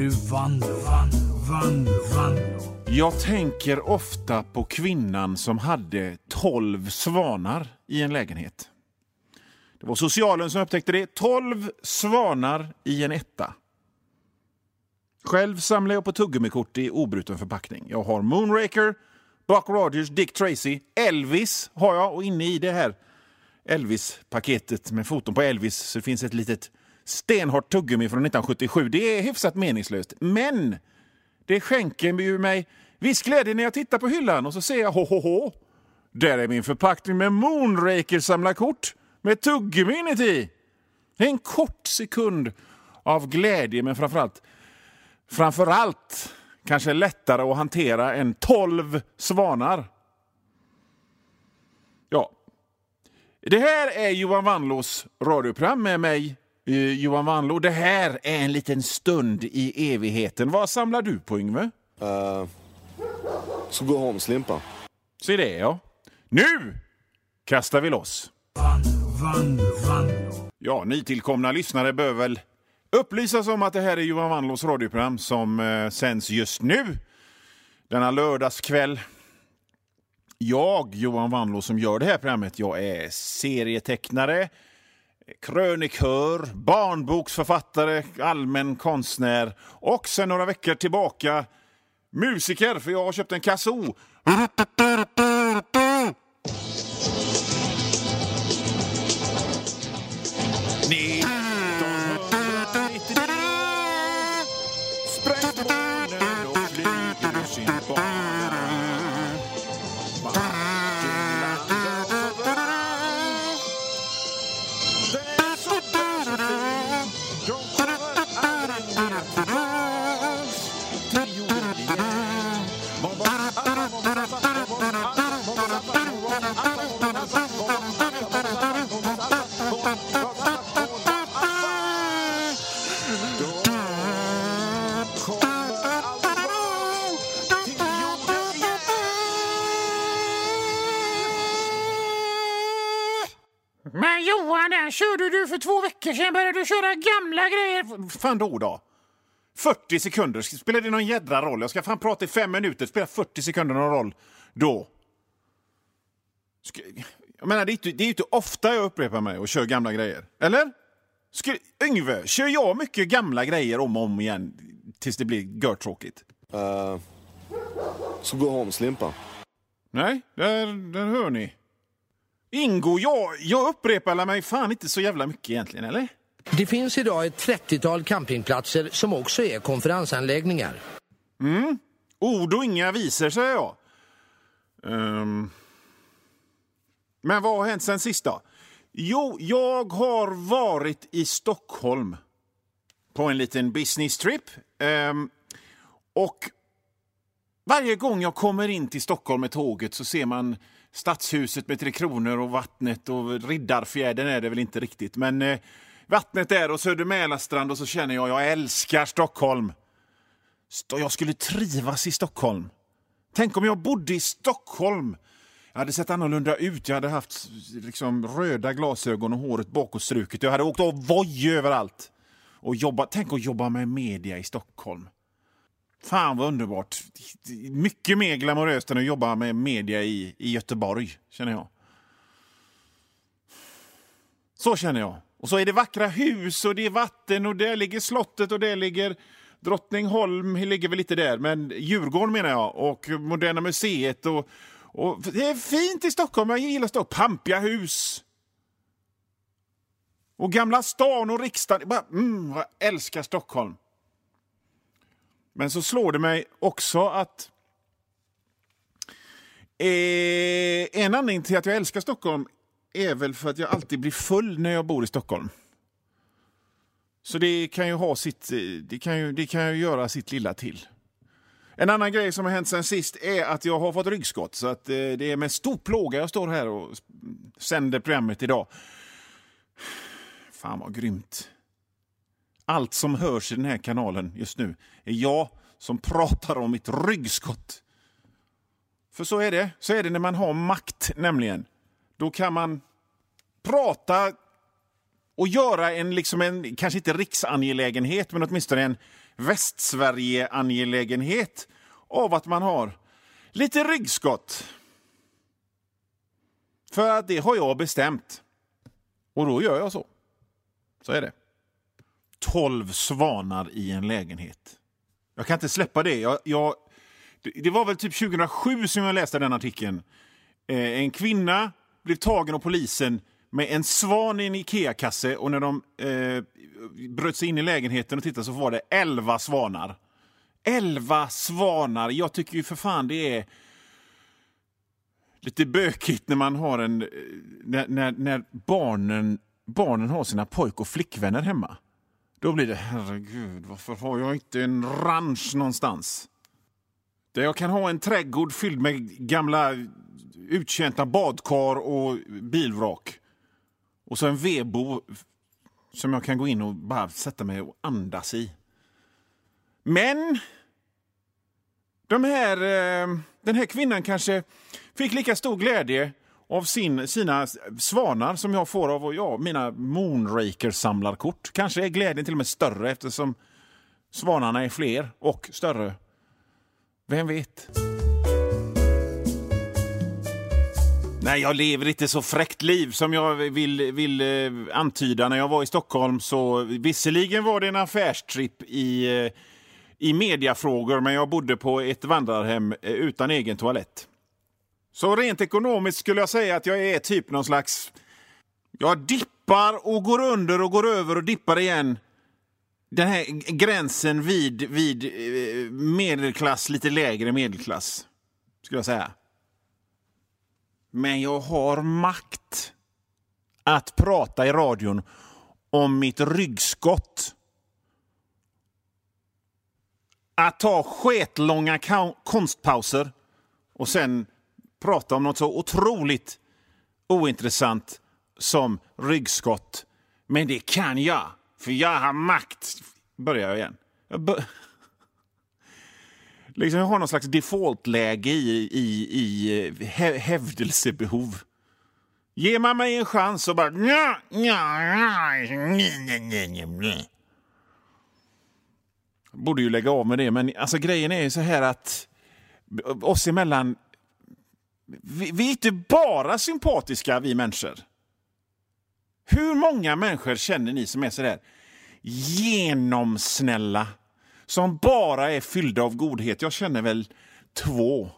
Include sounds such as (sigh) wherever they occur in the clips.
nu Vanlo, Vanlo, Vanlo, Vanlo. Jag tänker ofta på kvinnan som hade tolv svanar i en lägenhet. Det var socialen som upptäckte det. Tolv svanar i en etta. Själv samlar jag på tuggummikort i obruten förpackning. Jag har Moonraker, Buck Rogers, Dick Tracy, Elvis har jag och inne i det här Elvis-paketet med foton på Elvis så det finns ett litet stenhårt tuggummi från 1977. Det är hyfsat meningslöst, men det skänker ju mig viss glädje när jag tittar på hyllan och så ser jag ho, ho, ho. Där är min förpackning med Moonraker samlarkort med tuggummi inuti. Det är en kort sekund av glädje, men framförallt, framförallt kanske lättare att hantera än 12 svanar. Ja. Det här är Johan Wanlås radioprogram med mig, eh, Johan Wanlå. Det här är en liten stund i evigheten. Vad samlar du på, Yngve? Uh, Skogaholmslimpa. Se det, ja. Nu kastar vi loss. Ja, nytillkomna lyssnare bör väl upplysas om att det här är Johan Wanlås radioprogram som eh, sänds just nu, denna lördagskväll. Jag, Johan Wanlå, som gör det här programmet, jag är serietecknare, krönikör, barnboksförfattare, allmän konstnär och sen några veckor tillbaka musiker, för jag har köpt en kazoo. Körde du för två veckor sedan. Började du köra gamla grejer? fan då då? 40 sekunder, spelar det någon jädra roll? Jag ska fan prata i fem minuter, spelar 40 sekunder någon roll då? Ska, jag menar, det är, inte, det är inte ofta jag upprepar mig och kör gamla grejer. Eller? Ska, Yngve, kör jag mycket gamla grejer om och om igen tills det blir görtråkigt? Uh, Skogaholmslimpa. Nej, där, där hör ni. Ingo, jag, jag upprepar mig fan inte så jävla mycket egentligen, eller? Det finns idag ett 30-tal campingplatser som också är konferensanläggningar. Ord och inga visor, säger jag. Ehm. Men vad har hänt sen sist då? Jo, jag har varit i Stockholm på en liten business trip. Ehm, och varje gång jag kommer in till Stockholm med tåget så ser man Stadshuset med Tre Kronor och vattnet och Riddarfjärden är det väl inte riktigt. Men eh, vattnet där och Söder Mälarstrand och så känner jag, jag älskar Stockholm. St- Jag skulle trivas i Stockholm. Tänk om jag bodde i Stockholm. Jag hade sett annorlunda ut. Jag hade haft liksom, röda glasögon och håret bakåtstruket. Jag hade åkt av Voi överallt. Och jobba, Tänk att jobba med media i Stockholm. Fan vad underbart. Mycket mer glamoröst än att jobba med media i, i Göteborg, känner jag. Så känner jag. Och så är det vackra hus och det är vatten och där ligger slottet och där ligger Drottningholm, ligger väl lite där, men Djurgården menar jag, och Moderna Museet. Och, och det är fint i Stockholm, jag gillar Stockholm. Pampiga hus. Och Gamla stan och riksdagen. Bara, mm, jag älskar Stockholm. Men så slår det mig också att eh, en anledning till att jag älskar Stockholm är väl för att jag alltid blir full när jag bor i Stockholm. Så det kan ju ha sitt, eh, det kan ju, det kan ju göra sitt lilla till. En annan grej som har hänt sen sist är att jag har fått ryggskott. Så att eh, det är med stor plåga jag står här och sänder programmet idag. Fan vad grymt. Allt som hörs i den här kanalen just nu är jag som pratar om mitt ryggskott. För så är det. Så är det när man har makt, nämligen. Då kan man prata och göra en, liksom en kanske inte riksangelägenhet, men åtminstone en Västsverige-angelägenhet av att man har lite ryggskott. För att det har jag bestämt. Och då gör jag så. Så är det. Tolv svanar i en lägenhet. Jag kan inte släppa det. Jag, jag, det, var väl typ 2007 som jag läste den artikeln. Eh, en kvinna blev tagen av polisen med en svan i en Ikea-kasse och när de eh, bröt sig in i lägenheten och tittade så var det elva svanar. Elva svanar! Jag tycker ju för fan det är lite bökigt när man har en... Eh, när, när, när barnen, barnen har sina pojk och flickvänner hemma. Då blir det, herregud, varför har jag inte en ranch någonstans? Där jag kan ha en trädgård fylld med gamla uttjänta badkar och bilvrak. Och så en vedbo som jag kan gå in och bara sätta mig och andas i. Men de här, eh, den här kvinnan kanske fick lika stor glädje av sin, sina svanar som jag får av ja, mina Moonraker-samlarkort. Kanske är glädjen till och med större eftersom svanarna är fler och större. Vem vet? Nej, jag lever inte så fräckt liv som jag vill, vill eh, antyda. När jag var i Stockholm så visserligen var det en affärstripp i, eh, i mediafrågor, men jag bodde på ett vandrarhem eh, utan egen toalett. Så rent ekonomiskt skulle jag säga att jag är typ någon slags... Jag dippar och går under och går över och dippar igen. Den här gränsen vid, vid eh, medelklass, lite lägre medelklass, skulle jag säga. Men jag har makt att prata i radion om mitt ryggskott. Att ta sketlånga konstpauser och sen prata om något så otroligt ointressant som ryggskott. Men det kan jag, för jag har makt. Börjar jag igen. Jag bör... (laughs) liksom jag har någon slags defaultläge i, i, i eh, hä- hävdelsebehov. Ger man mig en chans så bara... Nja, nja, nja, nja, nja, nja, nja. Borde ju lägga av med det, men alltså grejen är ju så här att oss emellan vi, vi är inte bara sympatiska, vi människor. Hur många människor känner ni som är så där genomsnälla? Som bara är fyllda av godhet? Jag känner väl två.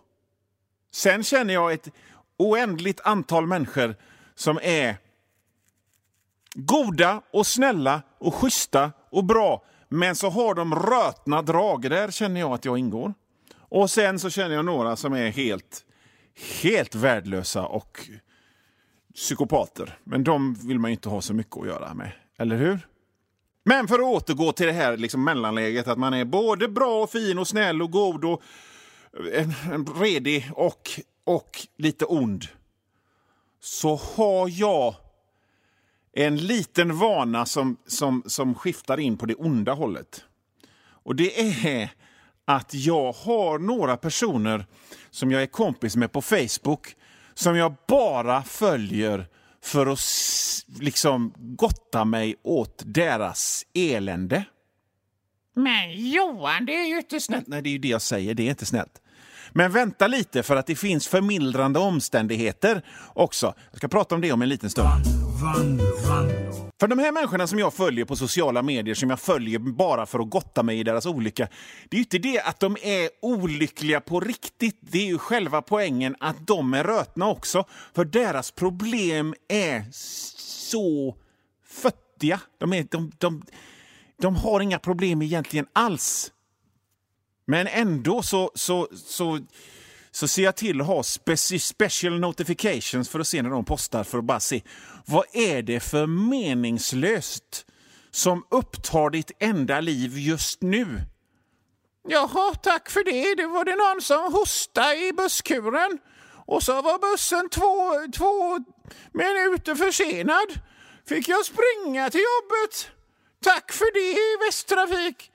Sen känner jag ett oändligt antal människor som är goda och snälla och schyssta och bra. Men så har de rötna drag. Där känner jag att jag ingår. Och sen så känner jag några som är helt helt värdelösa och psykopater. Men de vill man ju inte ha så mycket att göra med, eller hur? Men för att återgå till det här liksom mellanläget, att man är både bra och fin och snäll och god och en, en redig och, och lite ond. Så har jag en liten vana som, som, som skiftar in på det onda hållet. Och det är att jag har några personer som jag är kompis med på Facebook som jag bara följer för att liksom gotta mig åt deras elände. Men Johan, det är ju inte snällt. Nej, det är ju det jag säger. Det är inte snällt. Men vänta lite, för att det finns förmildrande omständigheter också. Jag ska prata om det om en liten stund. Vanlo, vanlo, För de här människorna som jag följer på sociala medier, som jag följer bara för att gotta mig i deras olycka, det är ju inte det att de är olyckliga på riktigt. Det är ju själva poängen att de är rötna också. För deras problem är så föttiga. De, är, de, de, de har inga problem egentligen alls. Men ändå så, så, så, så ser jag till att ha speci- special notifications för att se när de postar, för att bara se vad är det för meningslöst som upptar ditt enda liv just nu? Jaha, tack för det. Det var det någon som hostade i busskuren. Och så var bussen två, två minuter försenad. Fick jag springa till jobbet. Tack för det, Västtrafik.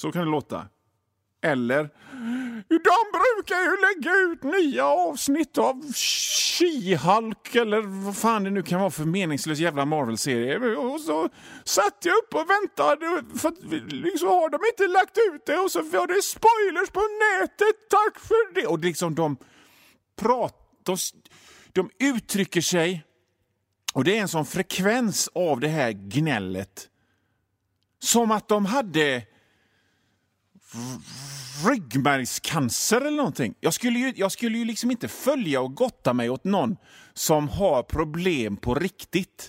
Så kan det låta. Eller de brukar ju lägga ut nya avsnitt av She-Hulk eller vad fan det nu kan vara för meningslös jävla Marvel-serie. Och så satt jag upp och väntade för att liksom har de inte lagt ut det och så var det spoilers på nätet. Tack för det! Och liksom de pratar, de uttrycker sig och det är en sån frekvens av det här gnället. Som att de hade ryggmärgscancer eller någonting. Jag skulle, ju, jag skulle ju liksom inte följa och gotta mig åt någon som har problem på riktigt.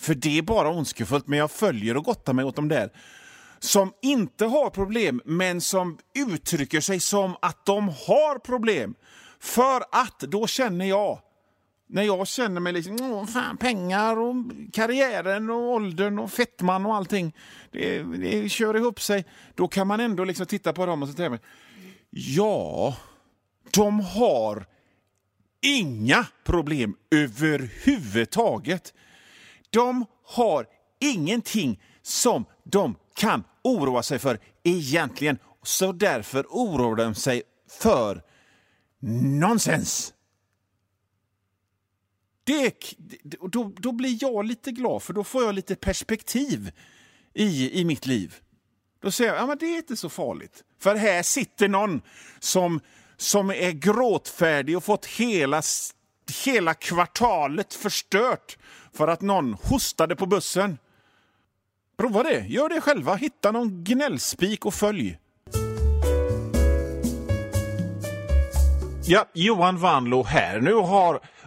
För det är bara ondskefullt, men jag följer och gottar mig åt de där som inte har problem, men som uttrycker sig som att de har problem. För att då känner jag, när jag känner mig liksom, Åh, fan, pengar och karriären och åldern och fettman och allting, det, det kör ihop sig. Då kan man ändå liksom titta på dem och säga, ja, de har inga problem överhuvudtaget. De har ingenting som de kan oroa sig för egentligen. Så därför oroar de sig för nonsens. Det, då, då blir jag lite glad, för då får jag lite perspektiv i, i mitt liv. Då säger jag, ja men det är inte så farligt. För här sitter någon som, som är gråtfärdig och fått hela, hela kvartalet förstört för att någon hostade på bussen. Prova det, gör det själva. Hitta någon gnällspik och följ. Ja, Johan Vanlo här. Nu har